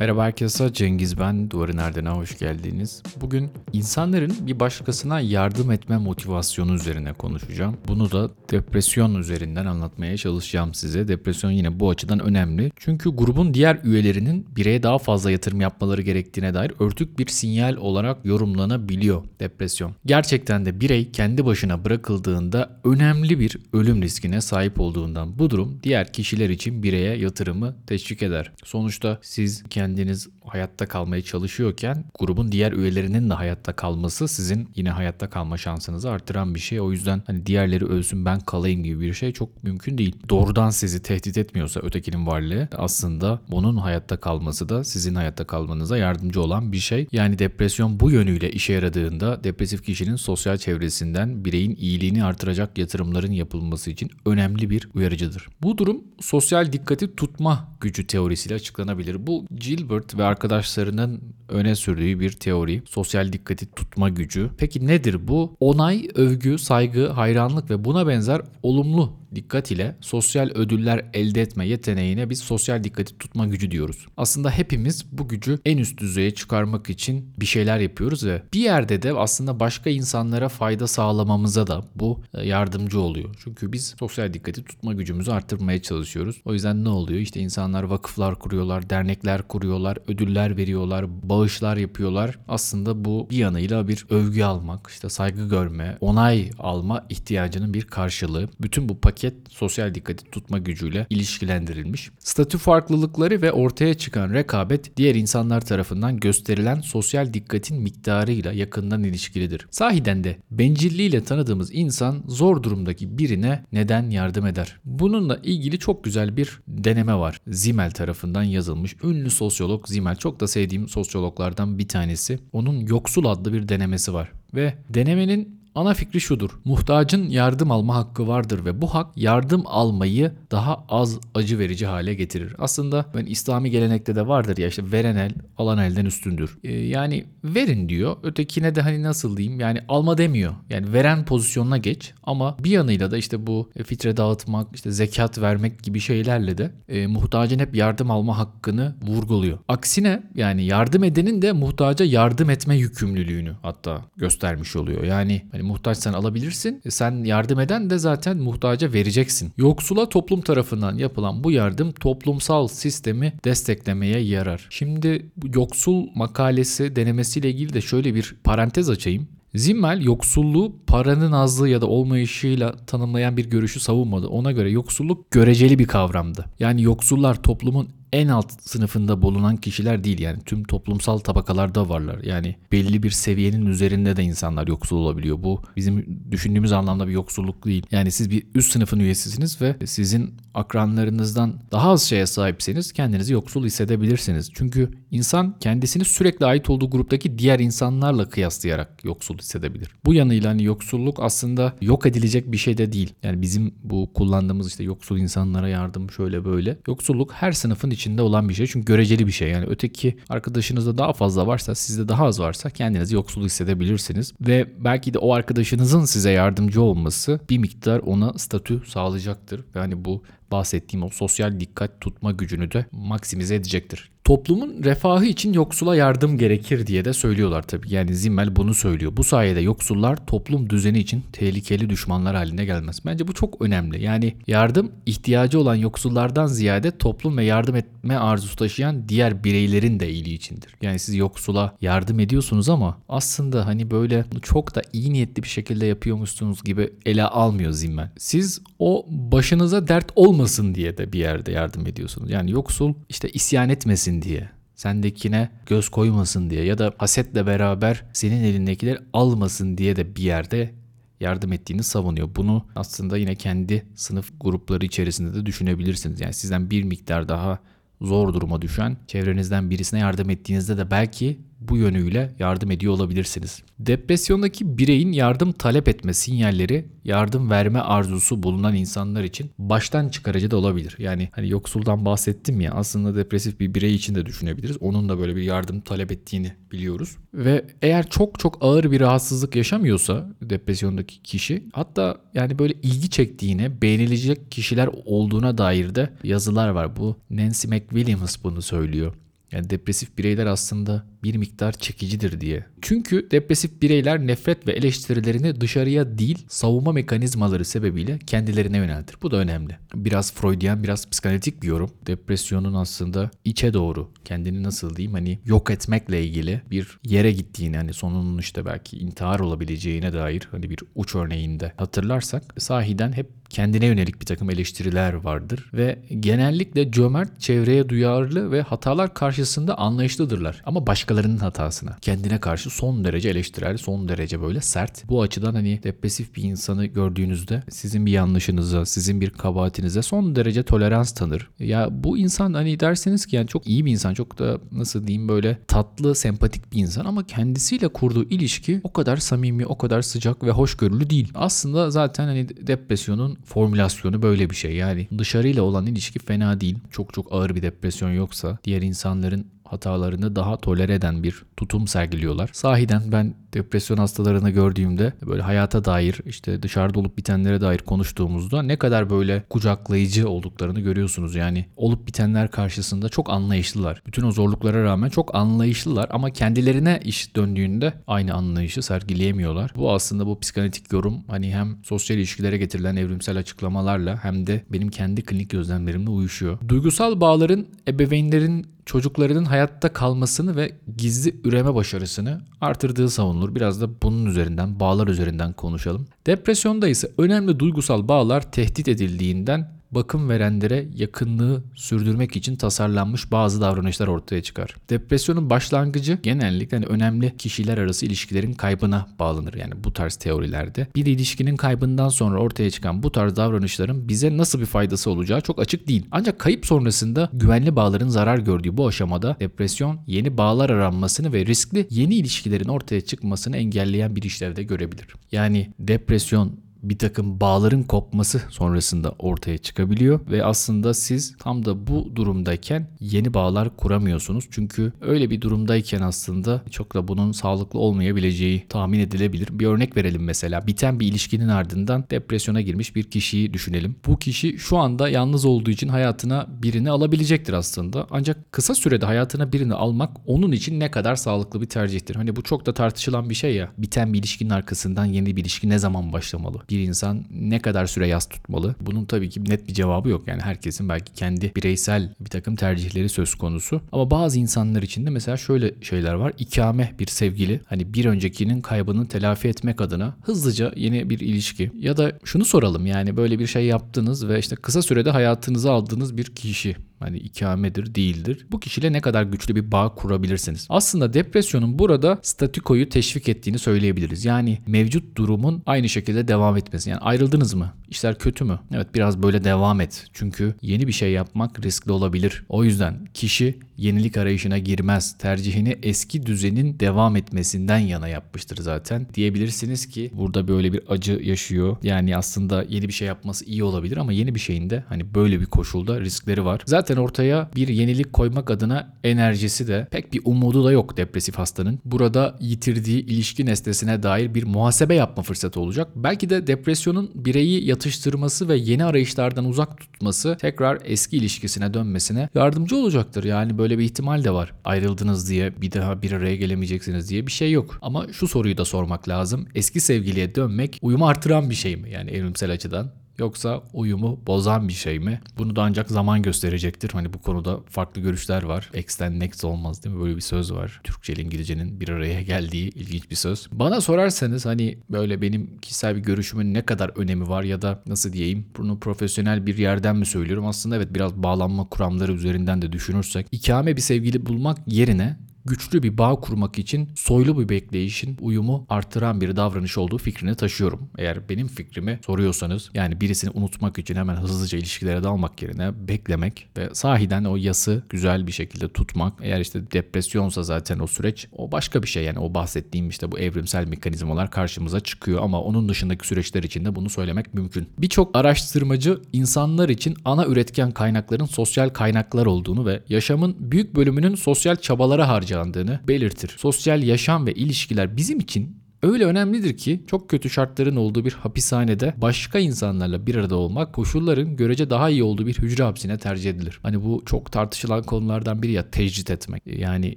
Merhaba herkese, Cengiz ben. Duvarın Ardına hoş geldiniz. Bugün insanların bir başkasına yardım etme motivasyonu üzerine konuşacağım. Bunu da depresyon üzerinden anlatmaya çalışacağım size. Depresyon yine bu açıdan önemli. Çünkü grubun diğer üyelerinin bireye daha fazla yatırım yapmaları gerektiğine dair örtük bir sinyal olarak yorumlanabiliyor depresyon. Gerçekten de birey kendi başına bırakıldığında önemli bir ölüm riskine sahip olduğundan bu durum diğer kişiler için bireye yatırımı teşvik eder. Sonuçta siz kendiniz hayatta kalmaya çalışıyorken grubun diğer üyelerinin de hayatta kalması sizin yine hayatta kalma şansınızı artıran bir şey. O yüzden hani diğerleri ölsün ben kalayım gibi bir şey çok mümkün değil. Doğrudan sizi tehdit etmiyorsa ötekinin varlığı aslında bunun hayatta kalması da sizin hayatta kalmanıza yardımcı olan bir şey. Yani depresyon bu yönüyle işe yaradığında depresif kişinin sosyal çevresinden bireyin iyiliğini artıracak yatırımların yapılması için önemli bir uyarıcıdır. Bu durum sosyal dikkati tutma gücü teorisiyle açıklanabilir. Bu Gilbert ve arkadaşlarının öne sürdüğü bir teori. Sosyal dikkati tutma gücü. Peki nedir bu? Onay, övgü, saygı, hayranlık ve buna benzer olumlu dikkat ile sosyal ödüller elde etme yeteneğine biz sosyal dikkati tutma gücü diyoruz. Aslında hepimiz bu gücü en üst düzeye çıkarmak için bir şeyler yapıyoruz ve bir yerde de aslında başka insanlara fayda sağlamamıza da bu e, yardımcı oluyor. Çünkü biz sosyal dikkati tutma gücümüzü arttırmaya çalışıyoruz. O yüzden ne oluyor? İşte insanlar vakıflar kuruyorlar, dernekler kuruyorlar, ödüller veriyorlar, bağışlar yapıyorlar. Aslında bu bir yanıyla bir övgü almak, işte saygı görme, onay alma ihtiyacının bir karşılığı. Bütün bu paket sosyal dikkati tutma gücüyle ilişkilendirilmiş. Statü farklılıkları ve ortaya çıkan rekabet diğer insanlar tarafından gösterilen sosyal dikkatin miktarıyla yakından ilişkilidir. Sahiden de bencilliğiyle tanıdığımız insan zor durumdaki birine neden yardım eder? Bununla ilgili çok güzel bir deneme var. Zimmel tarafından yazılmış. Ünlü sosyolog Zimmel çok da sevdiğim sosyologlardan bir tanesi. Onun Yoksul adlı bir denemesi var. Ve denemenin Ana fikri şudur. Muhtacın yardım alma hakkı vardır ve bu hak yardım almayı daha az acı verici hale getirir. Aslında ben İslami gelenekte de vardır ya işte veren el alan elden üstündür. Ee, yani verin diyor. Ötekine de hani nasıl diyeyim yani alma demiyor. Yani veren pozisyonuna geç ama bir yanıyla da işte bu fitre dağıtmak, işte zekat vermek gibi şeylerle de e, muhtacın hep yardım alma hakkını vurguluyor. Aksine yani yardım edenin de muhtaca yardım etme yükümlülüğünü hatta göstermiş oluyor. Yani hani muhtaçsan alabilirsin. E sen yardım eden de zaten muhtaca vereceksin. Yoksula toplum tarafından yapılan bu yardım toplumsal sistemi desteklemeye yarar. Şimdi yoksul makalesi denemesiyle ilgili de şöyle bir parantez açayım. Zimmel yoksulluğu paranın azlığı ya da olmayışıyla tanımlayan bir görüşü savunmadı. Ona göre yoksulluk göreceli bir kavramdı. Yani yoksullar toplumun en alt sınıfında bulunan kişiler değil yani tüm toplumsal tabakalarda varlar. Yani belli bir seviyenin üzerinde de insanlar yoksul olabiliyor. Bu bizim düşündüğümüz anlamda bir yoksulluk değil. Yani siz bir üst sınıfın üyesisiniz ve sizin akranlarınızdan daha az şeye sahipseniz kendinizi yoksul hissedebilirsiniz. Çünkü insan kendisini sürekli ait olduğu gruptaki diğer insanlarla kıyaslayarak yoksul hissedebilir. Bu yanıyla hani yoksulluk aslında yok edilecek bir şey de değil. Yani bizim bu kullandığımız işte yoksul insanlara yardım şöyle böyle. Yoksulluk her sınıfın içinde olan bir şey. Çünkü göreceli bir şey. Yani öteki arkadaşınızda daha fazla varsa sizde daha az varsa kendinizi yoksul hissedebilirsiniz. Ve belki de o arkadaşınızın size yardımcı olması bir miktar ona statü sağlayacaktır. Yani bu bahsettiğim o sosyal dikkat tutma gücünü de maksimize edecektir. Toplumun refahı için yoksula yardım gerekir diye de söylüyorlar tabii. Yani Zimmel bunu söylüyor. Bu sayede yoksullar toplum düzeni için tehlikeli düşmanlar haline gelmez. Bence bu çok önemli. Yani yardım ihtiyacı olan yoksullardan ziyade toplum ve yardım etme arzusu taşıyan diğer bireylerin de iyiliği içindir. Yani siz yoksula yardım ediyorsunuz ama aslında hani böyle çok da iyi niyetli bir şekilde yapıyormuşsunuz gibi ele almıyor Zimmel. Siz o başınıza dert olmasın diye de bir yerde yardım ediyorsunuz. Yani yoksul işte isyan etmesin diye sendekine göz koymasın diye ya da hasetle beraber senin elindekiler almasın diye de bir yerde yardım ettiğini savunuyor. Bunu aslında yine kendi sınıf grupları içerisinde de düşünebilirsiniz. Yani sizden bir miktar daha zor duruma düşen çevrenizden birisine yardım ettiğinizde de belki bu yönüyle yardım ediyor olabilirsiniz. Depresyondaki bireyin yardım talep etme sinyalleri yardım verme arzusu bulunan insanlar için baştan çıkarıcı da olabilir. Yani hani yoksuldan bahsettim ya aslında depresif bir birey için de düşünebiliriz. Onun da böyle bir yardım talep ettiğini biliyoruz. Ve eğer çok çok ağır bir rahatsızlık yaşamıyorsa depresyondaki kişi hatta yani böyle ilgi çektiğine beğenilecek kişiler olduğuna dair de yazılar var. Bu Nancy McWilliams bunu söylüyor. Yani depresif bireyler aslında bir miktar çekicidir diye. Çünkü depresif bireyler nefret ve eleştirilerini dışarıya değil savunma mekanizmaları sebebiyle kendilerine yöneltir. Bu da önemli. Biraz Freudian, biraz psikanalitik bir yorum. Depresyonun aslında içe doğru kendini nasıl diyeyim hani yok etmekle ilgili bir yere gittiğini hani sonunun işte belki intihar olabileceğine dair hani bir uç örneğinde hatırlarsak sahiden hep kendine yönelik bir takım eleştiriler vardır ve genellikle cömert, çevreye duyarlı ve hatalar karşısında anlayışlıdırlar. Ama başkalarının hatasına, kendine karşı son derece eleştirel, son derece böyle sert. Bu açıdan hani depresif bir insanı gördüğünüzde sizin bir yanlışınıza, sizin bir kabahatinize son derece tolerans tanır. Ya bu insan hani derseniz ki yani çok iyi bir insan, çok da nasıl diyeyim böyle tatlı, sempatik bir insan ama kendisiyle kurduğu ilişki o kadar samimi, o kadar sıcak ve hoşgörülü değil. Aslında zaten hani depresyonun formülasyonu böyle bir şey. Yani dışarıyla olan ilişki fena değil. Çok çok ağır bir depresyon yoksa diğer insanların hatalarını daha tolere eden bir tutum sergiliyorlar. Sahiden ben depresyon hastalarını gördüğümde böyle hayata dair işte dışarıda olup bitenlere dair konuştuğumuzda ne kadar böyle kucaklayıcı olduklarını görüyorsunuz. Yani olup bitenler karşısında çok anlayışlılar. Bütün o zorluklara rağmen çok anlayışlılar ama kendilerine iş döndüğünde aynı anlayışı sergileyemiyorlar. Bu aslında bu psikanalitik yorum hani hem sosyal ilişkilere getirilen evrimsel açıklamalarla hem de benim kendi klinik gözlemlerimle uyuşuyor. Duygusal bağların ebeveynlerin çocuklarının hayatta kalmasını ve gizli üreme başarısını artırdığı savunulur. Biraz da bunun üzerinden, bağlar üzerinden konuşalım. Depresyonda ise önemli duygusal bağlar tehdit edildiğinden bakım verenlere yakınlığı sürdürmek için tasarlanmış bazı davranışlar ortaya çıkar. Depresyonun başlangıcı genellikle hani önemli kişiler arası ilişkilerin kaybına bağlanır. Yani bu tarz teorilerde. Bir ilişkinin kaybından sonra ortaya çıkan bu tarz davranışların bize nasıl bir faydası olacağı çok açık değil. Ancak kayıp sonrasında güvenli bağların zarar gördüğü bu aşamada depresyon yeni bağlar aranmasını ve riskli yeni ilişkilerin ortaya çıkmasını engelleyen bir işlevde görebilir. Yani depresyon bir takım bağların kopması sonrasında ortaya çıkabiliyor ve aslında siz tam da bu durumdayken yeni bağlar kuramıyorsunuz. Çünkü öyle bir durumdayken aslında çok da bunun sağlıklı olmayabileceği tahmin edilebilir. Bir örnek verelim mesela. Biten bir ilişkinin ardından depresyona girmiş bir kişiyi düşünelim. Bu kişi şu anda yalnız olduğu için hayatına birini alabilecektir aslında. Ancak kısa sürede hayatına birini almak onun için ne kadar sağlıklı bir tercihtir. Hani bu çok da tartışılan bir şey ya. Biten bir ilişkinin arkasından yeni bir ilişki ne zaman başlamalı? Bir insan ne kadar süre yas tutmalı? Bunun tabii ki net bir cevabı yok. Yani herkesin belki kendi bireysel bir takım tercihleri söz konusu. Ama bazı insanlar için de mesela şöyle şeyler var. İkame bir sevgili hani bir öncekinin kaybını telafi etmek adına hızlıca yeni bir ilişki ya da şunu soralım yani böyle bir şey yaptınız ve işte kısa sürede hayatınıza aldığınız bir kişi hani ikamedir değildir. Bu kişiyle ne kadar güçlü bir bağ kurabilirsiniz. Aslında depresyonun burada statikoyu teşvik ettiğini söyleyebiliriz. Yani mevcut durumun aynı şekilde devam etmesi. Yani ayrıldınız mı? İşler kötü mü? Evet biraz böyle devam et. Çünkü yeni bir şey yapmak riskli olabilir. O yüzden kişi yenilik arayışına girmez. Tercihini eski düzenin devam etmesinden yana yapmıştır zaten. Diyebilirsiniz ki burada böyle bir acı yaşıyor. Yani aslında yeni bir şey yapması iyi olabilir ama yeni bir şeyin de hani böyle bir koşulda riskleri var. Zaten ortaya bir yenilik koymak adına enerjisi de pek bir umudu da yok depresif hastanın. Burada yitirdiği ilişki nesnesine dair bir muhasebe yapma fırsatı olacak. Belki de depresyonun bireyi yatıştırması ve yeni arayışlardan uzak tutması tekrar eski ilişkisine dönmesine yardımcı olacaktır. Yani böyle bir ihtimal de var. Ayrıldınız diye bir daha bir araya gelemeyeceksiniz diye bir şey yok. Ama şu soruyu da sormak lazım. Eski sevgiliye dönmek uyumu artıran bir şey mi? Yani evrimsel açıdan yoksa uyumu bozan bir şey mi? Bunu da ancak zaman gösterecektir. Hani bu konuda farklı görüşler var. Ex'ten next olmaz değil mi? Böyle bir söz var. Türkçe ile İngilizcenin bir araya geldiği ilginç bir söz. Bana sorarsanız hani böyle benim kişisel bir görüşümün ne kadar önemi var ya da nasıl diyeyim bunu profesyonel bir yerden mi söylüyorum? Aslında evet biraz bağlanma kuramları üzerinden de düşünürsek ikame bir sevgili bulmak yerine güçlü bir bağ kurmak için soylu bir bekleyişin uyumu artıran bir davranış olduğu fikrini taşıyorum. Eğer benim fikrimi soruyorsanız yani birisini unutmak için hemen hızlıca ilişkilere dalmak yerine beklemek ve sahiden o yası güzel bir şekilde tutmak. Eğer işte depresyonsa zaten o süreç o başka bir şey yani o bahsettiğim işte bu evrimsel mekanizmalar karşımıza çıkıyor ama onun dışındaki süreçler için de bunu söylemek mümkün. Birçok araştırmacı insanlar için ana üretken kaynakların sosyal kaynaklar olduğunu ve yaşamın büyük bölümünün sosyal çabalara harcayacağını belirtir. Sosyal yaşam ve ilişkiler bizim için Öyle önemlidir ki çok kötü şartların olduğu bir hapishanede başka insanlarla bir arada olmak koşulların görece daha iyi olduğu bir hücre hapsine tercih edilir. Hani bu çok tartışılan konulardan biri ya tecrit etmek. Yani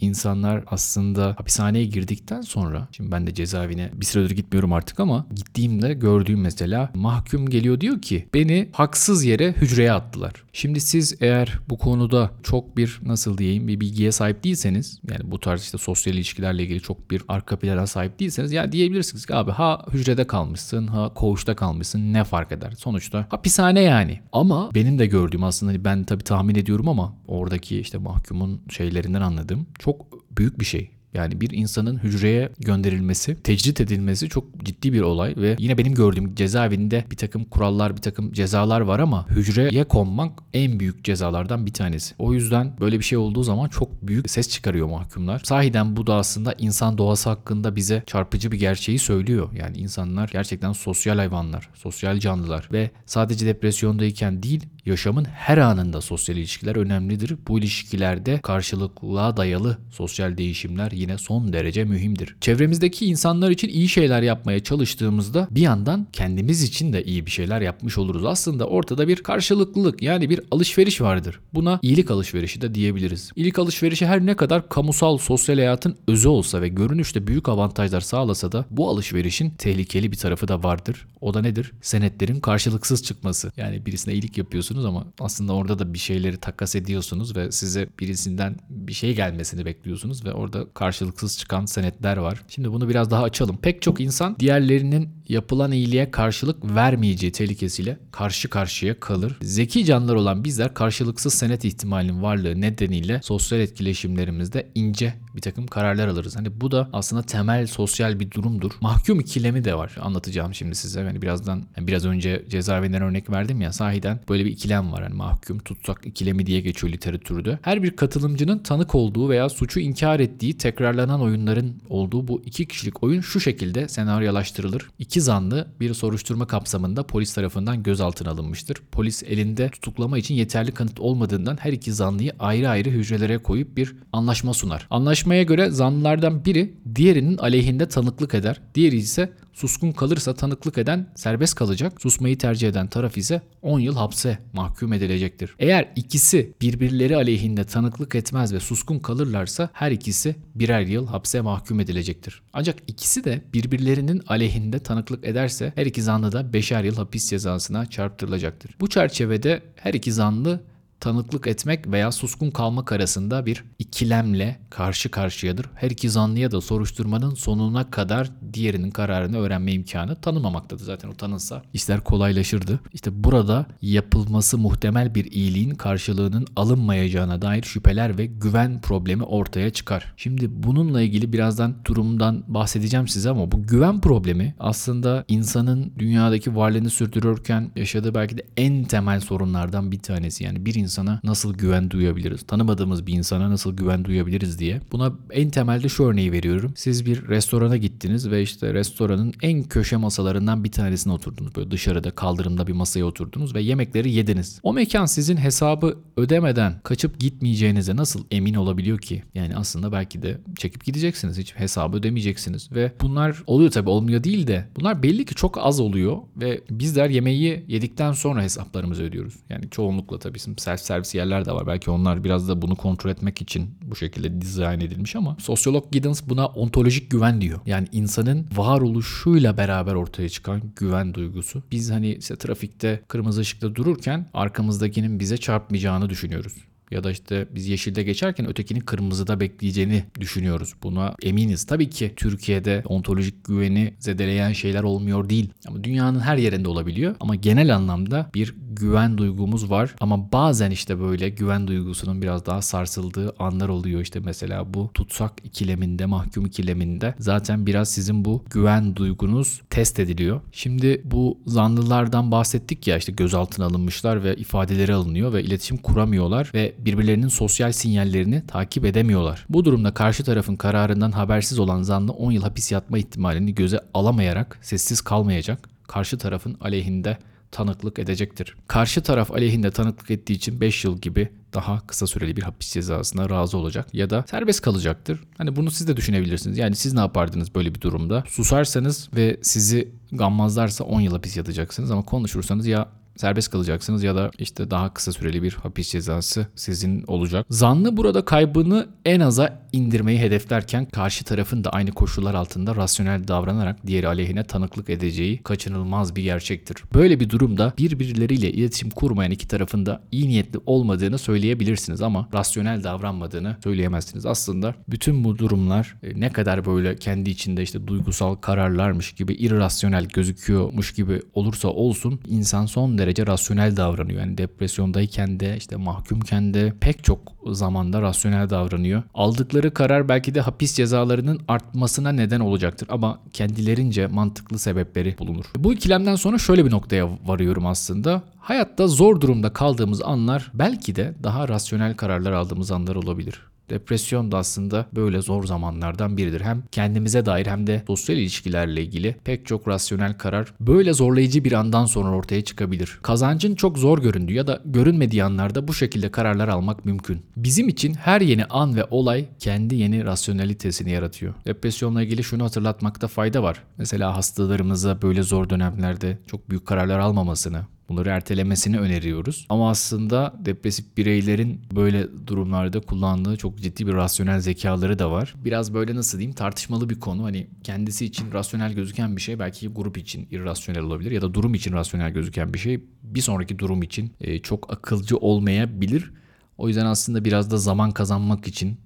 insanlar aslında hapishaneye girdikten sonra şimdi ben de cezaevine bir süredir gitmiyorum artık ama gittiğimde gördüğüm mesela mahkum geliyor diyor ki beni haksız yere hücreye attılar. Şimdi siz eğer bu konuda çok bir nasıl diyeyim bir bilgiye sahip değilseniz yani bu tarz işte sosyal ilişkilerle ilgili çok bir arka plana sahip değilseniz ya diyebilirsiniz ki abi ha hücrede kalmışsın ha koğuşta kalmışsın ne fark eder? Sonuçta hapishane yani. Ama benim de gördüğüm aslında hani ben tabii tahmin ediyorum ama oradaki işte mahkumun şeylerinden anladığım çok büyük bir şey. Yani bir insanın hücreye gönderilmesi, tecrit edilmesi çok ciddi bir olay ve yine benim gördüğüm cezaevinde bir takım kurallar, bir takım cezalar var ama hücreye konmak en büyük cezalardan bir tanesi. O yüzden böyle bir şey olduğu zaman çok büyük ses çıkarıyor mahkumlar. Sahiden bu da aslında insan doğası hakkında bize çarpıcı bir gerçeği söylüyor. Yani insanlar gerçekten sosyal hayvanlar, sosyal canlılar ve sadece depresyondayken değil Yaşamın her anında sosyal ilişkiler önemlidir. Bu ilişkilerde karşılıklılığa dayalı sosyal değişimler yine son derece mühimdir. Çevremizdeki insanlar için iyi şeyler yapmaya çalıştığımızda bir yandan kendimiz için de iyi bir şeyler yapmış oluruz. Aslında ortada bir karşılıklılık yani bir alışveriş vardır. Buna iyilik alışverişi de diyebiliriz. İyilik alışverişi her ne kadar kamusal sosyal hayatın özü olsa ve görünüşte büyük avantajlar sağlasa da bu alışverişin tehlikeli bir tarafı da vardır. O da nedir? Senetlerin karşılıksız çıkması. Yani birisine iyilik yapıyorsun ediyorsunuz ama aslında orada da bir şeyleri takas ediyorsunuz ve size birisinden bir şey gelmesini bekliyorsunuz ve orada karşılıksız çıkan senetler var. Şimdi bunu biraz daha açalım. Pek çok insan diğerlerinin yapılan iyiliğe karşılık vermeyeceği tehlikesiyle karşı karşıya kalır. Zeki canlılar olan bizler karşılıksız senet ihtimalinin varlığı nedeniyle sosyal etkileşimlerimizde ince bir takım kararlar alırız. Hani bu da aslında temel sosyal bir durumdur. Mahkum ikilemi de var. Anlatacağım şimdi size. Yani birazdan yani biraz önce cezaevinden örnek verdim ya sahiden böyle bir ikilem var. Hani mahkum tutsak ikilemi diye geçiyor literatürde. Her bir katılımcının tanık olduğu veya suçu inkar ettiği tekrarlanan oyunların olduğu bu iki kişilik oyun şu şekilde senaryolaştırılır. İki zanlı bir soruşturma kapsamında polis tarafından gözaltına alınmıştır. Polis elinde tutuklama için yeterli kanıt olmadığından her iki zanlıyı ayrı ayrı hücrelere koyup bir anlaşma sunar. Anlaşmaya göre zanlılardan biri diğerinin aleyhinde tanıklık eder. Diğeri ise Suskun kalırsa tanıklık eden serbest kalacak. Susmayı tercih eden taraf ise 10 yıl hapse mahkum edilecektir. Eğer ikisi birbirleri aleyhinde tanıklık etmez ve suskun kalırlarsa her ikisi birer yıl hapse mahkum edilecektir. Ancak ikisi de birbirlerinin aleyhinde tanıklık ederse her iki zanlı da beşer yıl hapis cezasına çarptırılacaktır. Bu çerçevede her iki zanlı tanıklık etmek veya suskun kalmak arasında bir ikilemle karşı karşıyadır. Her iki zanlıya da soruşturmanın sonuna kadar diğerinin kararını öğrenme imkanı tanımamaktadır. Zaten o tanınsa işler kolaylaşırdı. İşte burada yapılması muhtemel bir iyiliğin karşılığının alınmayacağına dair şüpheler ve güven problemi ortaya çıkar. Şimdi bununla ilgili birazdan durumdan bahsedeceğim size ama bu güven problemi aslında insanın dünyadaki varlığını sürdürürken yaşadığı belki de en temel sorunlardan bir tanesi. Yani bir insan insana nasıl güven duyabiliriz? Tanımadığımız bir insana nasıl güven duyabiliriz diye. Buna en temelde şu örneği veriyorum. Siz bir restorana gittiniz ve işte restoranın en köşe masalarından bir tanesine oturdunuz. Böyle dışarıda kaldırımda bir masaya oturdunuz ve yemekleri yediniz. O mekan sizin hesabı ödemeden kaçıp gitmeyeceğinize nasıl emin olabiliyor ki? Yani aslında belki de çekip gideceksiniz. Hiç hesabı ödemeyeceksiniz. Ve bunlar oluyor tabii olmuyor değil de bunlar belli ki çok az oluyor ve bizler yemeği yedikten sonra hesaplarımızı ödüyoruz. Yani çoğunlukla tabii self servis yerler de var. Belki onlar biraz da bunu kontrol etmek için bu şekilde dizayn edilmiş ama sosyolog Giddens buna ontolojik güven diyor. Yani insanın varoluşuyla beraber ortaya çıkan güven duygusu. Biz hani işte trafikte kırmızı ışıkta dururken arkamızdakinin bize çarpmayacağını düşünüyoruz ya da işte biz yeşilde geçerken ötekinin kırmızıda bekleyeceğini düşünüyoruz. Buna eminiz. Tabii ki Türkiye'de ontolojik güveni zedeleyen şeyler olmuyor değil. Ama dünyanın her yerinde olabiliyor. Ama genel anlamda bir güven duygumuz var. Ama bazen işte böyle güven duygusunun biraz daha sarsıldığı anlar oluyor. İşte mesela bu tutsak ikileminde, mahkum ikileminde zaten biraz sizin bu güven duygunuz test ediliyor. Şimdi bu zanlılardan bahsettik ya işte gözaltına alınmışlar ve ifadeleri alınıyor ve iletişim kuramıyorlar ve birbirlerinin sosyal sinyallerini takip edemiyorlar. Bu durumda karşı tarafın kararından habersiz olan zanlı 10 yıl hapis yatma ihtimalini göze alamayarak sessiz kalmayacak. Karşı tarafın aleyhinde tanıklık edecektir. Karşı taraf aleyhinde tanıklık ettiği için 5 yıl gibi daha kısa süreli bir hapis cezasına razı olacak ya da serbest kalacaktır. Hani bunu siz de düşünebilirsiniz. Yani siz ne yapardınız böyle bir durumda? Susarsanız ve sizi gammazlarsa 10 yıl hapis yatacaksınız ama konuşursanız ya serbest kalacaksınız ya da işte daha kısa süreli bir hapis cezası sizin olacak. Zanlı burada kaybını en aza indirmeyi hedeflerken karşı tarafın da aynı koşullar altında rasyonel davranarak diğeri aleyhine tanıklık edeceği kaçınılmaz bir gerçektir. Böyle bir durumda birbirleriyle iletişim kurmayan iki tarafın da iyi niyetli olmadığını söyleyebilirsiniz ama rasyonel davranmadığını söyleyemezsiniz. Aslında bütün bu durumlar e, ne kadar böyle kendi içinde işte duygusal kararlarmış gibi irrasyonel gözüküyormuş gibi olursa olsun insan son derece rasyonel davranıyor. Yani depresyondayken de işte mahkumken de pek çok zamanda rasyonel davranıyor. Aldıkları karar belki de hapis cezalarının artmasına neden olacaktır ama kendilerince mantıklı sebepleri bulunur. Bu ikilemden sonra şöyle bir noktaya varıyorum aslında. Hayatta zor durumda kaldığımız anlar belki de daha rasyonel kararlar aldığımız anlar olabilir. Depresyon da aslında böyle zor zamanlardan biridir. Hem kendimize dair hem de sosyal ilişkilerle ilgili pek çok rasyonel karar böyle zorlayıcı bir andan sonra ortaya çıkabilir. Kazancın çok zor göründüğü ya da görünmediği anlarda bu şekilde kararlar almak mümkün. Bizim için her yeni an ve olay kendi yeni rasyonalitesini yaratıyor. Depresyonla ilgili şunu hatırlatmakta fayda var. Mesela hastalarımıza böyle zor dönemlerde çok büyük kararlar almamasını, Bunları ertelemesini öneriyoruz. Ama aslında depresif bireylerin böyle durumlarda kullandığı çok ciddi bir rasyonel zekaları da var. Biraz böyle nasıl diyeyim tartışmalı bir konu. Hani kendisi için rasyonel gözüken bir şey belki grup için irrasyonel olabilir ya da durum için rasyonel gözüken bir şey bir sonraki durum için e, çok akılcı olmayabilir. O yüzden aslında biraz da zaman kazanmak için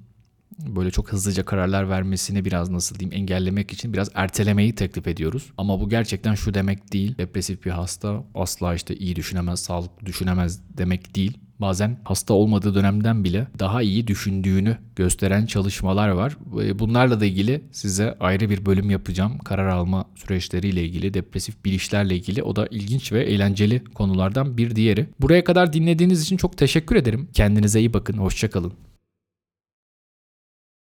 böyle çok hızlıca kararlar vermesini biraz nasıl diyeyim engellemek için biraz ertelemeyi teklif ediyoruz. Ama bu gerçekten şu demek değil. Depresif bir hasta asla işte iyi düşünemez, sağlıklı düşünemez demek değil. Bazen hasta olmadığı dönemden bile daha iyi düşündüğünü gösteren çalışmalar var. Bunlarla da ilgili size ayrı bir bölüm yapacağım. Karar alma süreçleriyle ilgili, depresif bilişlerle ilgili. O da ilginç ve eğlenceli konulardan bir diğeri. Buraya kadar dinlediğiniz için çok teşekkür ederim. Kendinize iyi bakın. Hoşçakalın.